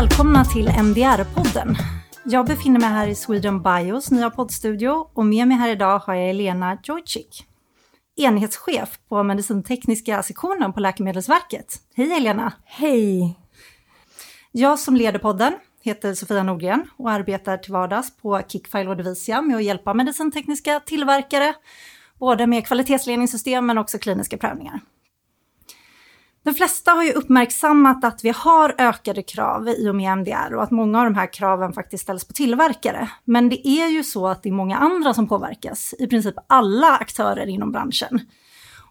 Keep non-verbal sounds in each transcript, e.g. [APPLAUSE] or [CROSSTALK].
välkomna till MDR-podden. Jag befinner mig här i Sweden Bios nya poddstudio och med mig här idag har jag Elena Jojcik, enhetschef på medicintekniska sektionen på Läkemedelsverket. Hej Helena! Hej! Jag som leder podden heter Sofia Nordgren och arbetar till vardags på Kickfile och Devisia med att hjälpa medicintekniska tillverkare, både med kvalitetsledningssystem men också kliniska prövningar. De flesta har ju uppmärksammat att vi har ökade krav i och med MDR och att många av de här kraven faktiskt ställs på tillverkare. Men det är ju så att det är många andra som påverkas, i princip alla aktörer inom branschen.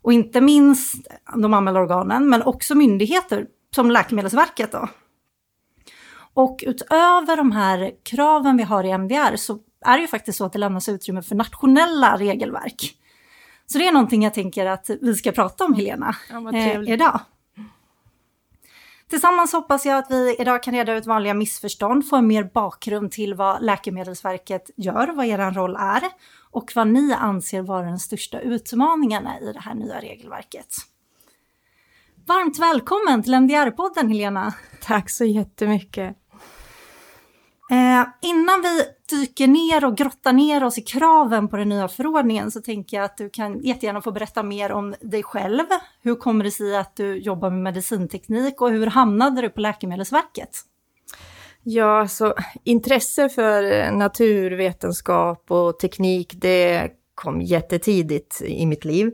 Och inte minst de anmälda organen, men också myndigheter som Läkemedelsverket då. Och utöver de här kraven vi har i MDR så är det ju faktiskt så att det lämnas utrymme för nationella regelverk. Så det är någonting jag tänker att vi ska prata om, Helena, ja, eh, idag. Tillsammans hoppas jag att vi idag kan reda ut vanliga missförstånd, få en mer bakgrund till vad Läkemedelsverket gör, vad er roll är och vad ni anser vara den största utmaningarna i det här nya regelverket. Varmt välkommen till MDR-podden Helena! Tack så jättemycket! Eh, innan vi dyker ner och grottar ner oss i kraven på den nya förordningen så tänker jag att du kan jättegärna få berätta mer om dig själv. Hur kommer det sig att du jobbar med medicinteknik och hur hamnade du på Läkemedelsverket? Ja, så intresse för eh, naturvetenskap och teknik, det kom jättetidigt i mitt liv.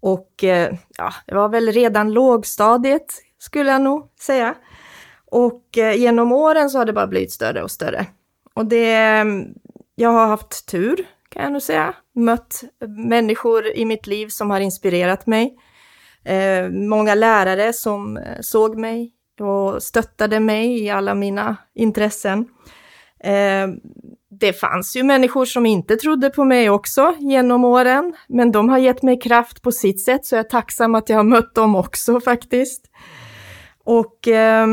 Och eh, ja, det var väl redan lågstadiet, skulle jag nog säga. Och eh, genom åren så har det bara blivit större och större. Och det, jag har haft tur, kan jag nog säga. Mött människor i mitt liv som har inspirerat mig. Eh, många lärare som eh, såg mig och stöttade mig i alla mina intressen. Eh, det fanns ju människor som inte trodde på mig också genom åren, men de har gett mig kraft på sitt sätt, så jag är tacksam att jag har mött dem också faktiskt. Och eh,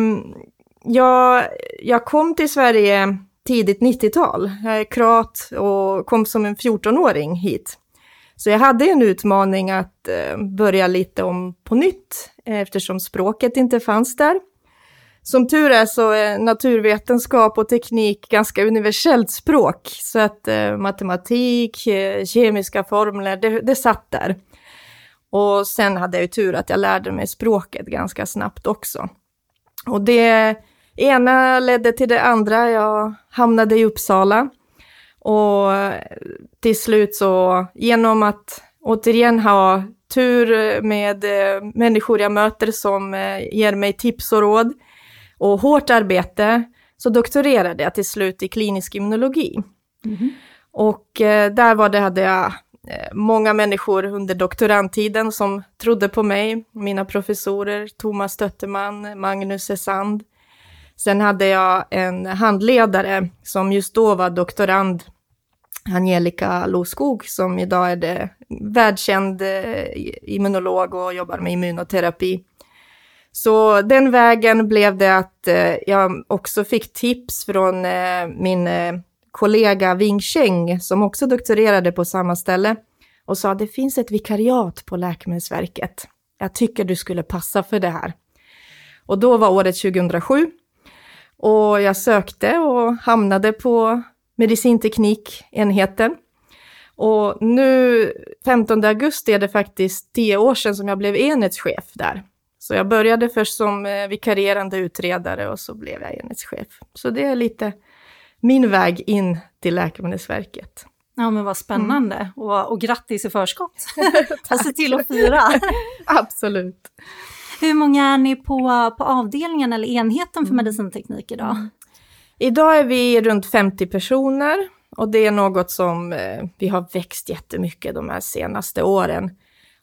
jag, jag kom till Sverige tidigt 90-tal. Jag är kroat och kom som en 14-åring hit. Så jag hade en utmaning att eh, börja lite om på nytt eh, eftersom språket inte fanns där. Som tur är så är naturvetenskap och teknik ganska universellt språk, så att eh, matematik, kemiska formler, det, det satt där. Och sen hade jag ju tur att jag lärde mig språket ganska snabbt också. Och det ena ledde till det andra. Jag hamnade i Uppsala. Och till slut så, genom att återigen ha tur med eh, människor jag möter som eh, ger mig tips och råd och hårt arbete, så doktorerade jag till slut i klinisk immunologi. Mm. Och eh, där var det, hade jag många människor under doktorandtiden som trodde på mig. Mina professorer, Thomas Stötterman, Magnus Esand, Sen hade jag en handledare som just då var doktorand, Angelica Loskog, som idag är det världskänd eh, immunolog och jobbar med immunoterapi. Så den vägen blev det att eh, jag också fick tips från eh, min kollega Wing Cheng, som också doktorerade på samma ställe, och sa det finns ett vikariat på Läkemedelsverket. Jag tycker du skulle passa för det här. Och då var året 2007 och jag sökte och hamnade på medicinteknikenheten. Och nu 15 augusti är det faktiskt tio år sedan som jag blev enhetschef där. Så jag började först som eh, vikarierande utredare och så blev jag enhetschef. Så det är lite min väg in till Läkemedelsverket. Ja men vad spännande mm. och, och grattis i förskott! [LAUGHS] Tack. Se till att fira! Absolut! Hur många är ni på, på avdelningen eller enheten för mm. medicinteknik idag? Mm. Idag är vi runt 50 personer och det är något som eh, vi har växt jättemycket de här senaste åren.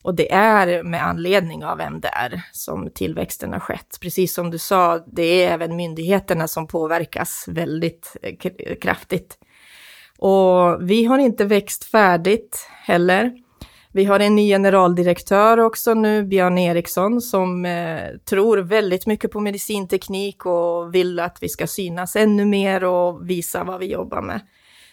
Och det är med anledning av MDR som tillväxten har skett. Precis som du sa, det är även myndigheterna som påverkas väldigt eh, kraftigt. Och vi har inte växt färdigt heller. Vi har en ny generaldirektör också nu, Björn Eriksson, som eh, tror väldigt mycket på medicinteknik och vill att vi ska synas ännu mer och visa vad vi jobbar med.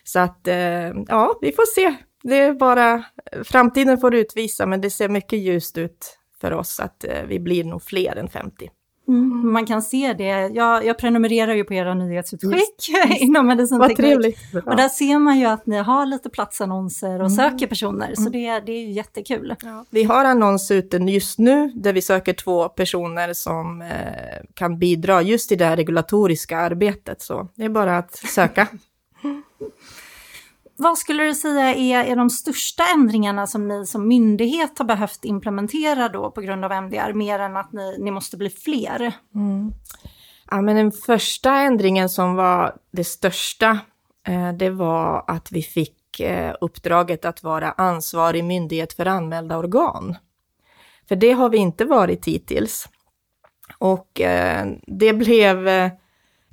Så att, eh, ja, vi får se. Det är bara, eh, framtiden får utvisa, men det ser mycket ljust ut för oss att eh, vi blir nog fler än 50. Mm. Man kan se det. Jag, jag prenumererar ju på era nyhetsutskick yes. [LAUGHS] inom medicinteknik. Och där ser man ju att ni har lite platsannonser och mm. söker personer, så mm. det, det är ju jättekul. Ja. Vi har annons ute just nu där vi söker två personer som eh, kan bidra just i det regulatoriska arbetet, så det är bara att söka. [LAUGHS] Vad skulle du säga är, är de största ändringarna som ni som myndighet har behövt implementera då på grund av MDR, mer än att ni, ni måste bli fler? Mm. Ja, men den första ändringen som var det största, eh, det var att vi fick eh, uppdraget att vara ansvarig myndighet för anmälda organ. För det har vi inte varit hittills. Och eh, det blev eh,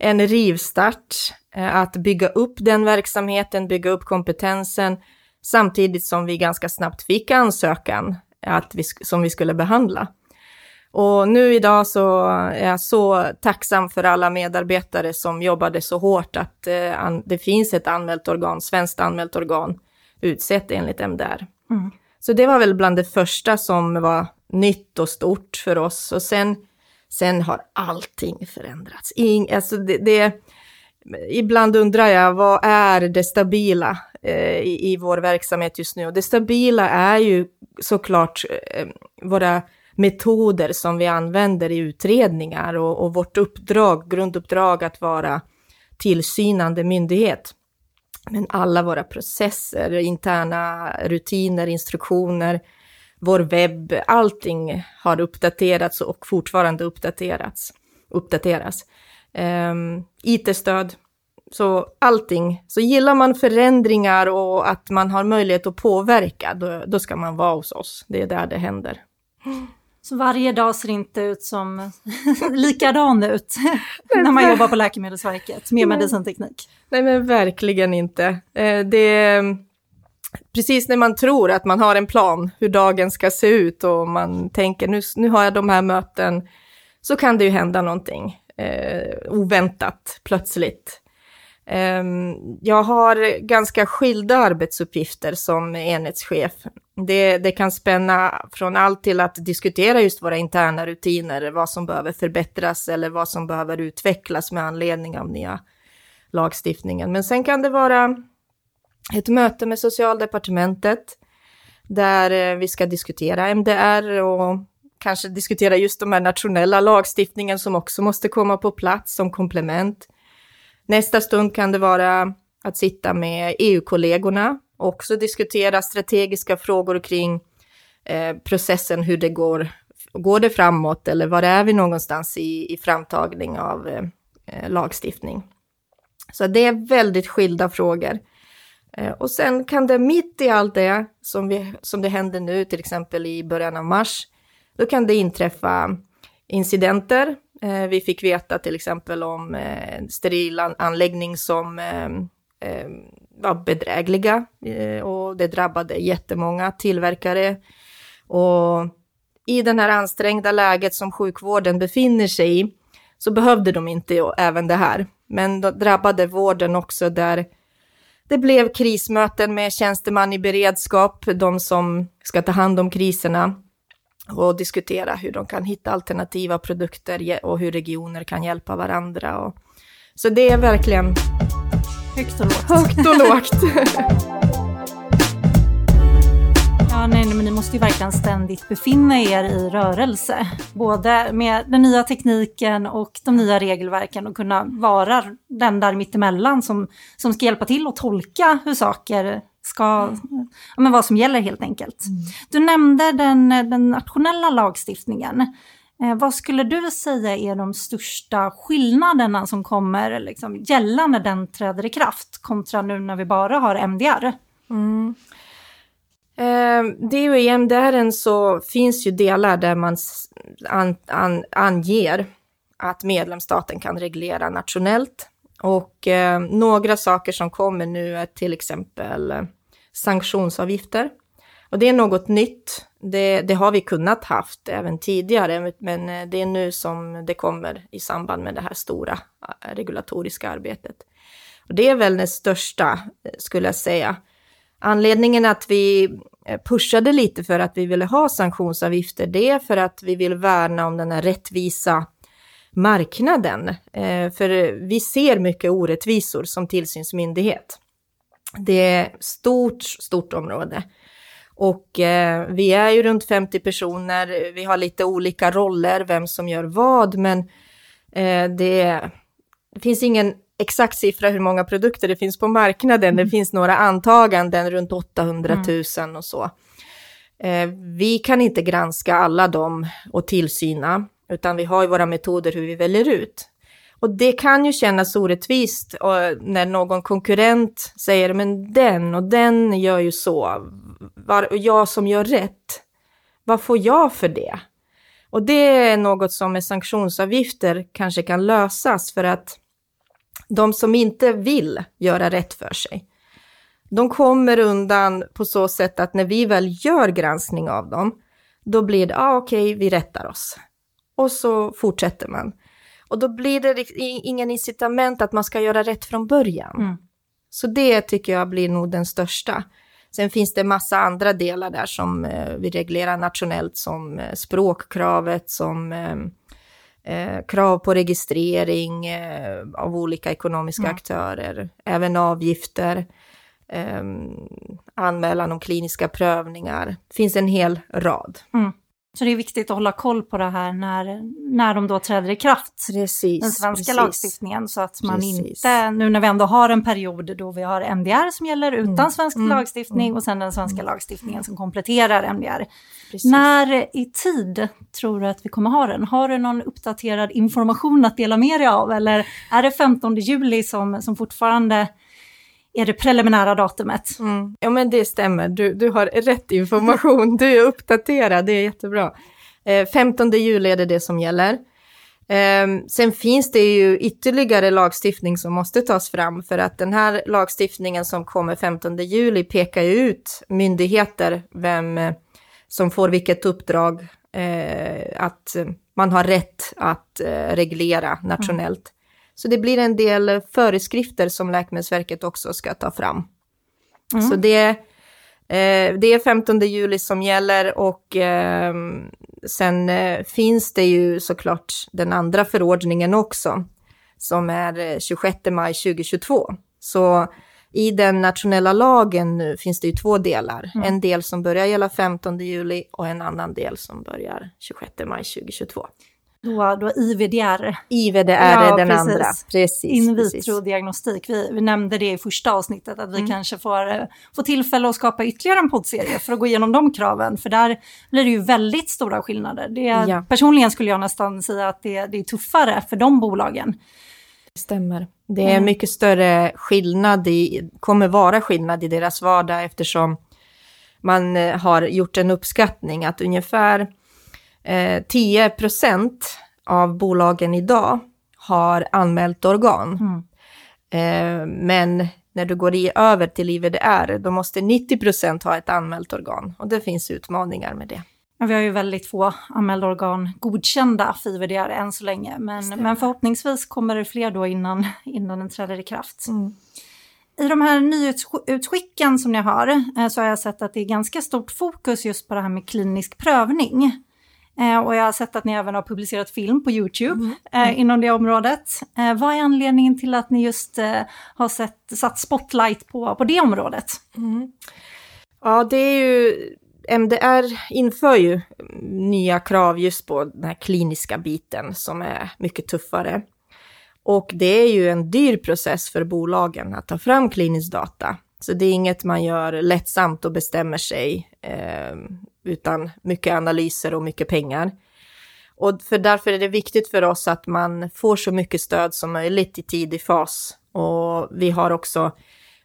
en rivstart Eh, att bygga upp den verksamheten, bygga upp kompetensen, samtidigt som vi ganska snabbt fick ansökan att vi, som vi skulle behandla. Och nu idag så är jag så tacksam för alla medarbetare som jobbade så hårt att eh, det finns ett anmält organ, svenskt anmält organ, utsett enligt MDR. Mm. Så det var väl bland det första som var nytt och stort för oss. Och sen, sen har allting förändrats. In, alltså det, det, ibland undrar jag, vad är det stabila eh, i, i, vår verksamhet just nu? Och det stabila är ju såklart eh, våra metoder som vi använder i utredningar och, och vårt uppdrag, grunduppdrag att vara tillsynande myndighet. Men alla våra processer, interna rutiner, instruktioner, vår webb, allting har uppdaterats och fortfarande uppdaterats, uppdateras. Um, ehm, IT-stöd, så allting. Så gillar man förändringar och att man har möjlighet att påverka, då, då ska man vara hos oss. Det är där det händer. Så varje dag ser inte ut som [LAUGHS] likadan ut [LAUGHS] när man jobbar på Läkemedelsverket med medicinteknik? Nej, men verkligen inte. Eh, det precis när man tror att man har en plan hur dagen ska se ut och man tänker nu, nu har jag de här möten, så kan det ju hända någonting eh, oväntat, plötsligt. Eh, jag har ganska skilda arbetsuppgifter som enhetschef. Det, det kan spänna från allt till att diskutera just våra interna rutiner, vad som behöver förbättras eller vad som behöver utvecklas med anledning av nya lagstiftningen. Men sen kan det vara ett möte med socialdepartementet där eh, vi ska diskutera MDR och kanske diskutera just de här nationella lagstiftningen som också måste komma på plats som komplement. Nästa stund kan det vara att sitta med EU-kollegorna och också diskutera strategiska frågor kring eh, processen, hur det går. Går det framåt eller var är vi någonstans i, i framtagning av eh, eh lagstiftning? Så det är väldigt skilda frågor. Eh, och sen kan det mitt i allt det som, vi, som det händer nu, till exempel i början av mars, då kan det inträffa incidenter. Eh, vi fick veta till exempel om eh, en steril anläggning som ehm, ehm, var bedrägliga och det drabbade jättemånga tillverkare. Och i det här ansträngda läget som sjukvården befinner sig i så behövde de inte även det här. Men då drabbade vården också där det blev krismöten med tjänsteman i beredskap, de som ska ta hand om kriserna och diskutera hur de kan hitta alternativa produkter och hur regioner kan hjälpa varandra. Och, så det är verkligen högt och lågt. [LAUGHS] Högt och lågt. [LAUGHS] måste ju verkligen ständigt befinna er i rörelse, både med den nya tekniken och de nya regelverken och kunna vara den där mittemellan som, som ska hjälpa till att tolka hur saker ska, ja, men vad som gäller helt enkelt. Mm. Du nämnde den, den nationella lagstiftningen. Eh, vad skulle du säga är de största skillnaderna som kommer liksom, gälla när den träder i kraft kontra nu när vi bara har MDR? Mm. Eh, det är ju så finns ju delar där man an, an, anger att medlemsstaten kan reglera nationellt. Och eh, några saker som kommer nu är till exempel eh, sanktionsavgifter. Och det är något nytt. Det, det, har vi kunnat haft även tidigare, men eh, det är nu som det kommer i samband med det här stora eh, regulatoriska arbetet. Och det är väl det största, skulle jag säga. Anledningen att vi Eh, pushade lite för att vi ville ha sanktionsavgifter, det är för att vi vill värna om den här rättvisa marknaden. Eh, för vi ser mycket orättvisor som tillsynsmyndighet. Det är stort, stort område. Och eh, vi är ju runt 50 personer, vi har lite olika roller, vem som gör vad, men eh, det, det finns ingen exakt siffra hur många produkter det finns på marknaden. Mm. Det finns några antaganden, runt 800 000 mm. och så. Eh, vi kan inte granska alla dem och tillsyna, utan vi har ju våra metoder hur vi väljer ut. Och det kan ju kännas orättvist när någon konkurrent säger men den och den gör ju så, och jag som gör rätt, vad får jag för det? Och det är något som med sanktionsavgifter kanske kan lösas för att de som inte vill göra rätt för sig, de kommer undan på så sätt att när vi väl gör granskning av dem, då blir det, ah, okej, okay, vi rättar oss. Och så fortsätter man. Och då blir det ingen incitament att man ska göra rätt från början. Mm. Så det tycker jag blir nog den största. Sen finns det massa andra delar där som eh, vi reglerar nationellt som eh, språkkravet, som eh, krav på registrering eh, av olika ekonomiska mm. aktörer, även avgifter, eh, anmälan om kliniska prövningar. Det finns en hel rad. Mm. Så det är viktigt att hålla koll på det här när, när de då träder i kraft, precis, den svenska precis. lagstiftningen, så att man precis. inte, nu när vi ändå har en period då vi har MDR som gäller utan mm. svensk mm. lagstiftning mm. och sen den svenska mm. lagstiftningen som kompletterar MDR. När i tid tror du att vi kommer ha den? Har du någon uppdaterad information att dela med dig av eller är det 15 juli som, som fortfarande är det preliminära datumet. Mm. Ja men det stämmer, du, du har rätt information, du är uppdaterad, det är jättebra. Eh, 15 juli är det det som gäller. Eh, sen finns det ju ytterligare lagstiftning som måste tas fram för att den här lagstiftningen som kommer 15 juli pekar ju ut myndigheter, vem eh, som får vilket uppdrag, eh, att man har rätt att eh, reglera nationellt. Så det blir en del föreskrifter som Läkemedelsverket också ska ta fram. Mm. Så det, eh, det är 15 juli som gäller och eh, sen eh, finns det ju såklart den andra förordningen också, som är 26 eh, maj 2022. Så i den nationella lagen nu finns det ju två delar. Mm. En del som börjar gälla 15 juli och en annan del som börjar 26 maj 2022. Då, då IVDR. IVDR är den precis. andra. Precis. In vitro-diagnostik. Vi, vi, nämnde det i första avsnittet, att vi mm. kanske får, eh, får tillfälle att skapa ytterligare en poddserie för att gå igenom de kraven. För där blir det ju väldigt stora skillnader. Det, ja. Personligen skulle jag nästan säga att det, det är tuffare för de bolagen. Det stämmer. Det är mm. mycket större skillnad, i, kommer vara skillnad i deras vardag eftersom man eh, har gjort en uppskattning att ungefär eh, 10% av bolagen idag har anmält organ. Mm. Eh, men när du går i, över till IVDR, då måste 90% ha ett anmält organ. Och det finns utmaningar med det. Ja, vi har ju väldigt få anmälda organ godkända för IVDR än så länge, men, men förhoppningsvis kommer det fler då innan, innan den träder i kraft. Mm. I de här nyhetsutskicken som ni har eh, så har jag sett att det är ganska stort fokus just på det här med klinisk prövning. Eh, och jag har sett att ni även har publicerat film på YouTube mm. Eh, mm. inom det området. Eh, vad är anledningen till att ni just har sett, satt spotlight på, på det området? Mm. Ja, det är ju MDR inför ju nya krav just på den här kliniska biten som är mycket tuffare. Och det är ju en dyr process för bolagen att ta fram klinisk data. Så det är inget man gör lättsamt och bestämmer sig, eh, utan mycket analyser och mycket pengar. Och för därför är det viktigt för oss att man får så mycket stöd som möjligt i tidig fas. Och vi har också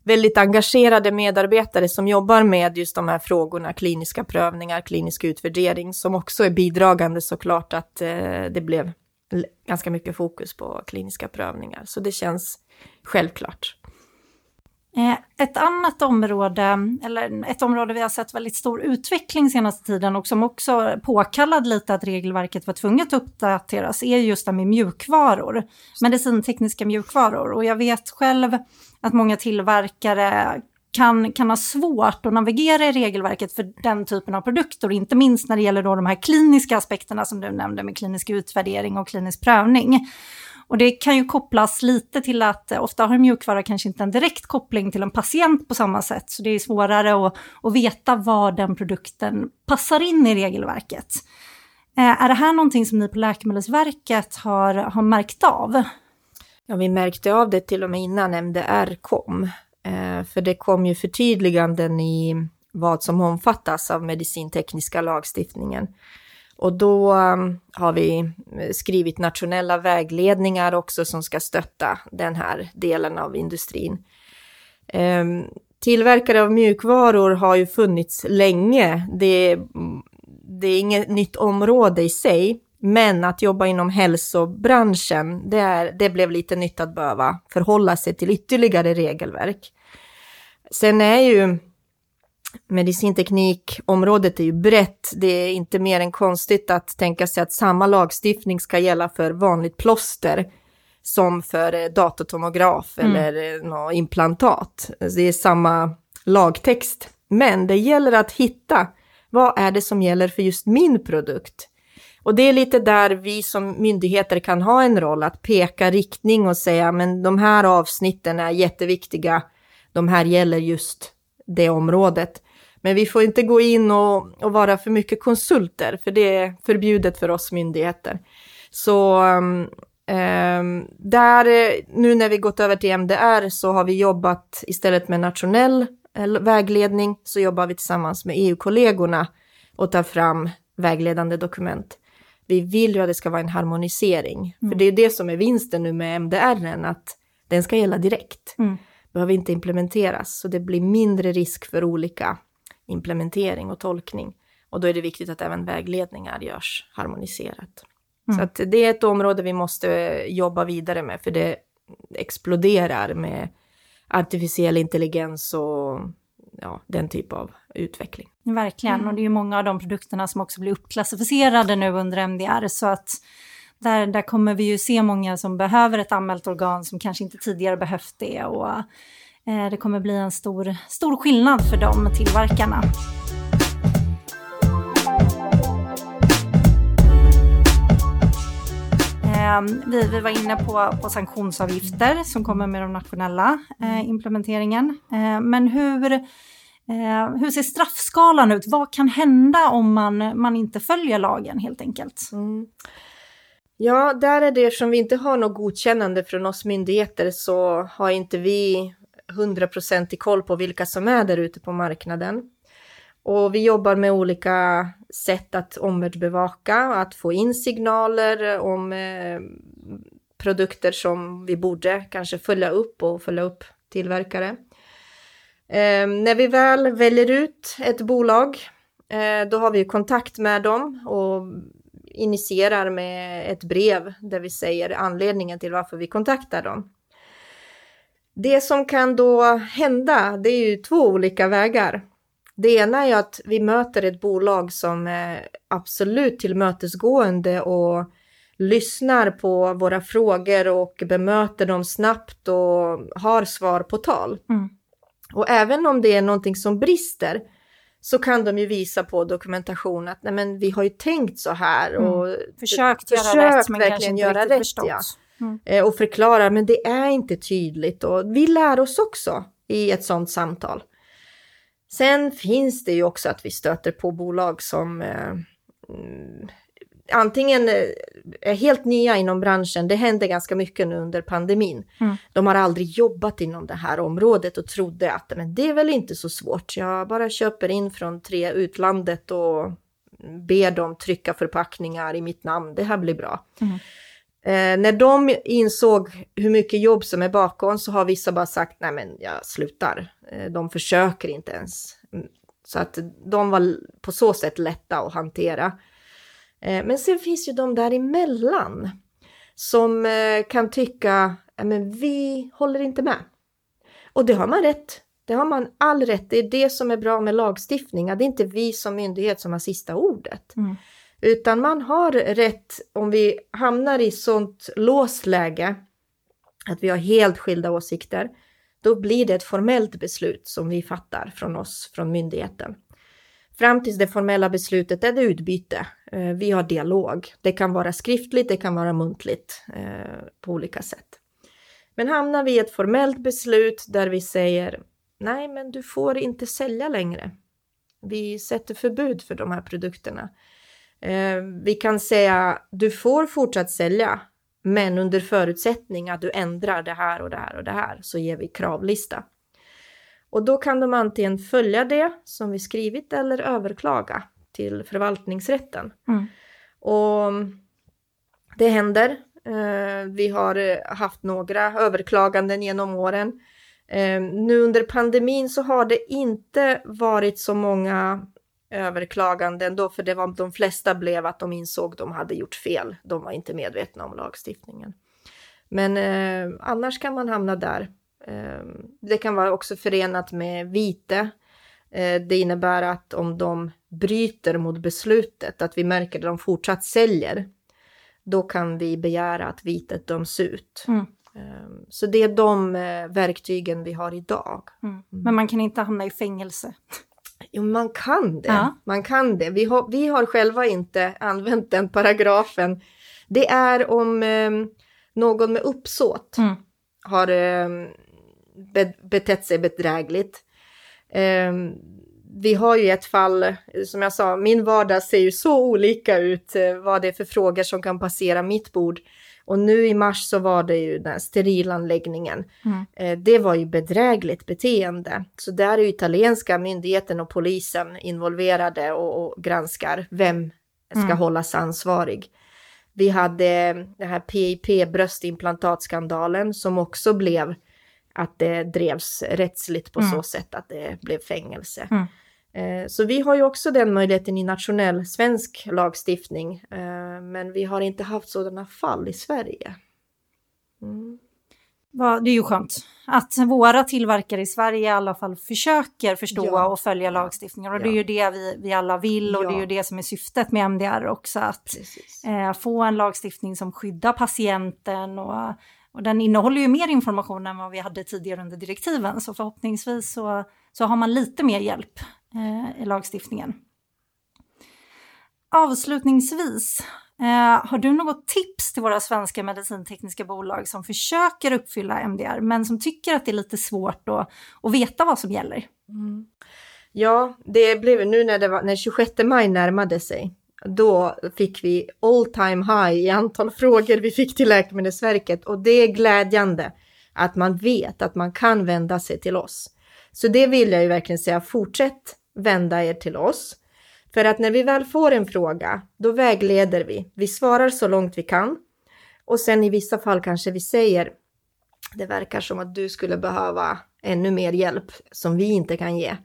väldigt engagerade medarbetare som jobbar med just de här frågorna, kliniska prövningar, klinisk utvärdering, som också är bidragande såklart att eh, det blev ganska mycket fokus på kliniska prövningar. Så det känns självklart. Eh, ett annat område, eller ett område vi har sett väldigt stor utveckling senaste tiden och som också påkallade lite att regelverket var tvunget att uppdateras är just det med mjukvaror, medicintekniska mjukvaror. Och jag vet själv att många tillverkare kan, kan ha svårt att navigera i regelverket för den typen av produkter, inte minst när det gäller då de här kliniska aspekterna som du nämnde med klinisk utvärdering och klinisk prövning. Och det kan ju kopplas lite till att eh, ofta har mjukvara kanske inte en direkt koppling till en patient på samma sätt, så det är svårare att, att veta var den produkten passar in i regelverket. Eh, är det här någonting som ni på Läkemedelsverket har, har märkt av? Ja, vi märkte av det till och med innan MDR kom. Eh, för det kom ju förtydliganden i vad som omfattas av medicintekniska lagstiftningen. Och då um, har vi eh, skrivit nationella vägledningar också som ska stötta den här delen av industrin. Ehm, tillverkare av mjukvaror har ju funnits länge. Det, det är inget nytt område i sig, men att jobba inom hälsobranschen, det, är, det blev lite nytt att behöva förhålla sig till ytterligare regelverk. Sen är ju medicinteknikområdet är ju brett. Det är inte mer än konstigt att tänka sig att samma lagstiftning ska gälla för vanligt plåster som för eh, datortomograf mm. eller eh, något implantat. Det är samma lagtext. Men det gäller att hitta vad är det som gäller för just min produkt? Och det är lite där vi som myndigheter kan ha en roll, att peka riktning och säga men de här avsnitten är jätteviktiga, de här gäller just det området. Men vi får inte gå in och, och vara för mycket konsulter, för det är förbjudet för oss myndigheter. Så um, där, nu när vi gått över till MDR så har vi jobbat istället med nationell eh, vägledning så jobbar vi tillsammans med EU-kollegorna och tar fram vägledande dokument. Vi vill ju att det ska vara en harmonisering, mm. för det är det som är vinsten nu med MDR, att den ska gälla direkt. Mm. Behöver inte implementeras, så det blir mindre risk för olika implementering och tolkning. Och då är det viktigt att även vägledningar görs harmoniserat. Mm. Så att det är ett område vi måste jobba vidare med, för det exploderar med artificiell intelligens och ja, den typ av utveckling. Verkligen, mm. och det är ju många av de produkterna som också blir uppklassificerade nu under MDR, så att där, där kommer vi ju se många som behöver ett anmält organ som kanske inte tidigare behövt det. Och Eh, det kommer bli en stor, stor skillnad för de tillverkarna. Ehm, vi, vi var inne på, på sanktionsavgifter som kommer med den nationella eh, implementeringen. Eh, men hur, eh, hur ser straffskalan ut? Vad kan hända om man, man inte följer lagen helt enkelt? Mm. Ja, där är det som vi inte har något godkännande från oss myndigheter så har inte vi hundraprocentig koll på vilka som är där ute på marknaden. Och vi jobbar med olika sätt att omvärldsbevaka, att få in signaler om eh, produkter som vi borde kanske följa upp och följa upp tillverkare. Eh, när vi väl väljer ut ett bolag, eh, då har vi kontakt med dem och initierar med ett brev där vi säger anledningen till varför vi kontaktar dem. Det som kan då hända, det är ju två olika vägar. Det ena är att vi möter ett bolag som är absolut tillmötesgående och lyssnar på våra frågor och bemöter dem snabbt och har svar på tal. Mm. Och även om det är någonting som brister så kan de ju visa på dokumentation att nej men vi har ju tänkt så här mm. och mm. försökt göra försökt rätt men kanske inte göra rätt. Förstått. Ja. Mm. Eh, och förklarar, men det är inte tydligt och vi lär oss också i ett sådant samtal. Sen finns det ju också att vi stöter på bolag som eh, mm, antingen eh, är helt nya inom branschen, det hände ganska mycket nu under pandemin. Mm. De har aldrig jobbat inom det här området och trodde att men det är väl inte så svårt, jag bara köper in från tre utlandet och ber dem trycka förpackningar i mitt namn, det här blir bra. Mm. Eh, när de insåg hur mycket jobb som är bakom så har vissa bara sagt nej men jag slutar. Eh, de försöker inte ens. Mm, så att de var på så sätt lätta att hantera. Eh, men sen finns ju de däremellan som eh, kan tycka men vi håller inte med. Och det har man rätt. Det har man all rätt. Det är det som är bra med lagstiftning. Det är inte vi som myndighet som har sista ordet. Mm. Utan man har rätt, om vi hamnar i sånt låst läge, att vi har helt skilda åsikter, då blir det ett formellt beslut som vi fattar från oss, från myndigheten. Fram tills det formella beslutet är det utbyte. Eh, vi har dialog. Det kan vara skriftligt, det kan vara muntligt eh, på olika sätt. Men hamnar vi i ett formellt beslut där vi säger nej, men du får inte sälja längre. Vi sätter förbud för de här produkterna. Eh, vi kan säga du får fortsatt sälja, men under förutsättning att du ändrar det här och det här och det här så ger vi kravlista. Och då kan de antingen följa det som vi skrivit eller överklaga till förvaltningsrätten. Mm. Och det händer. Eh, vi har haft några överklaganden genom åren. Eh, nu under pandemin så har det inte varit så många överklaganden då, för det var de flesta blev att de insåg att de hade gjort fel. De var inte medvetna om lagstiftningen. Men eh, annars kan man hamna där. Eh, det kan vara också förenat med vite. Eh, det innebär att om de bryter mot beslutet, att vi märker att de fortsatt säljer, då kan vi begära att vitet döms ut. Mm. Ehm, så det är de eh, verktygen vi har idag. Mm. Men man kan inte hamna i fängelse? Jo, man kan det. Ja. Man kan det. Vi har, vi har själva inte använt den paragrafen. Det är om eh, någon med uppsåt mm. har eh, be, betett sig bedrägligt. Eh, vi har ju ett fall, som jag sa, min vardag ser ju så olika ut, eh, vad det är för frågor som kan passera mitt bord. Och nu i mars så var det ju den här sterilanläggningen. Mm. Eh, det var ju bedrägligt beteende. Så där är italienska myndigheten och polisen involverade och, och granskar vem ska mm. hållas ansvarig. Vi hade den här PIP bröstimplantatskandalen som också blev att det drevs rättsligt på mm. så sätt att det blev fängelse. Mm. Eh, så vi har ju också den möjligheten i nationell svensk lagstiftning, eh, men vi har inte haft sådana fall i Sverige. Mm. Det är ju skönt att våra tillverkare i Sverige i alla fall försöker förstå ja. och följa lagstiftningen. Och ja. det är ju det vi, vi alla vill och ja. det är ju det som är syftet med MDR också. Att eh, få en lagstiftning som skyddar patienten och, och den innehåller ju mer information än vad vi hade tidigare under direktiven. Så förhoppningsvis så, så har man lite mer hjälp eh, i lagstiftningen. Avslutningsvis, eh, har du något tips till våra svenska medicintekniska bolag som försöker uppfylla MDR men som tycker att det är lite svårt att, att veta vad som gäller? Mm. Ja, det blev nu när, det var, när 26 maj närmade sig. Då fick vi all time high i antal [LAUGHS] frågor vi fick till Läkemedelsverket och det är glädjande att man vet att man kan vända sig till oss. Så det vill jag ju verkligen säga, fortsätt vända er till oss. För att när vi väl får en fråga, då vägleder vi. Vi svarar så långt vi kan. Och sen i vissa fall kanske vi säger, det verkar som att du skulle behöva ännu mer hjälp som vi inte kan ge.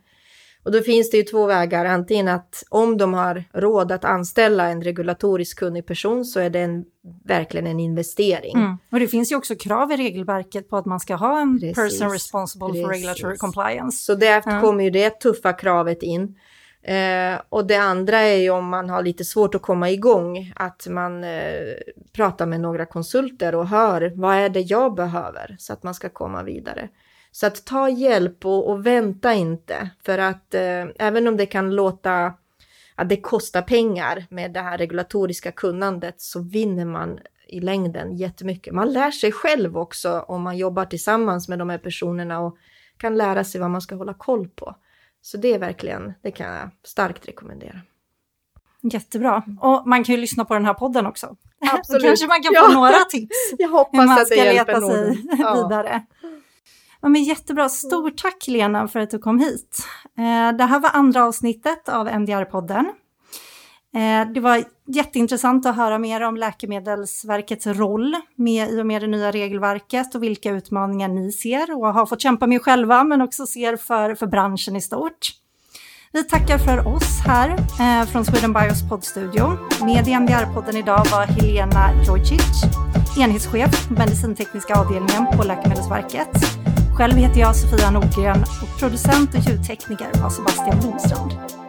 Och då finns det ju två vägar, antingen att om de har råd att anställa en regulatoriskt kunnig person så är det en, verkligen en investering. Mm. Och det finns ju också krav i regelverket på att man ska ha en Precis. person responsible Precis. for regulatory compliance. Så därför mm. kommer ju det tuffa kravet in. Eh, och det andra är ju om man har lite svårt att komma igång, att man eh, pratar med några konsulter och hör vad är det jag behöver så att man ska komma vidare. Så att ta hjälp och, och vänta inte, för att eh, även om det kan låta att det kostar pengar med det här regulatoriska kunnandet så vinner man i längden jättemycket. Man lär sig själv också om man jobbar tillsammans med de här personerna och kan lära sig vad man ska hålla koll på. Så det är verkligen, det kan jag starkt rekommendera. Jättebra. Och man kan ju lyssna på den här podden också. [LAUGHS] Absolut. Då kanske man kan få ja. några tips. [LAUGHS] Jag hoppas hur man ska leta sig ja. vidare. Ja, men jättebra, stort tack Lena för att du kom hit. Eh, det här var andra avsnittet av MDR-podden. Eh, det var jätteintressant att höra mer om Läkemedelsverkets roll med, i och med det nya regelverket och vilka utmaningar ni ser och har fått kämpa med själva men också ser för, för branschen i stort. Vi tackar för oss här eh, från Sweden Bios poddstudio. Med i MDR-podden idag var Helena Jojcic, enhetschef medicintekniska avdelningen på Läkemedelsverket. Själv heter jag Sofia Nordgren och producent och ljudtekniker var Sebastian Blomstrand.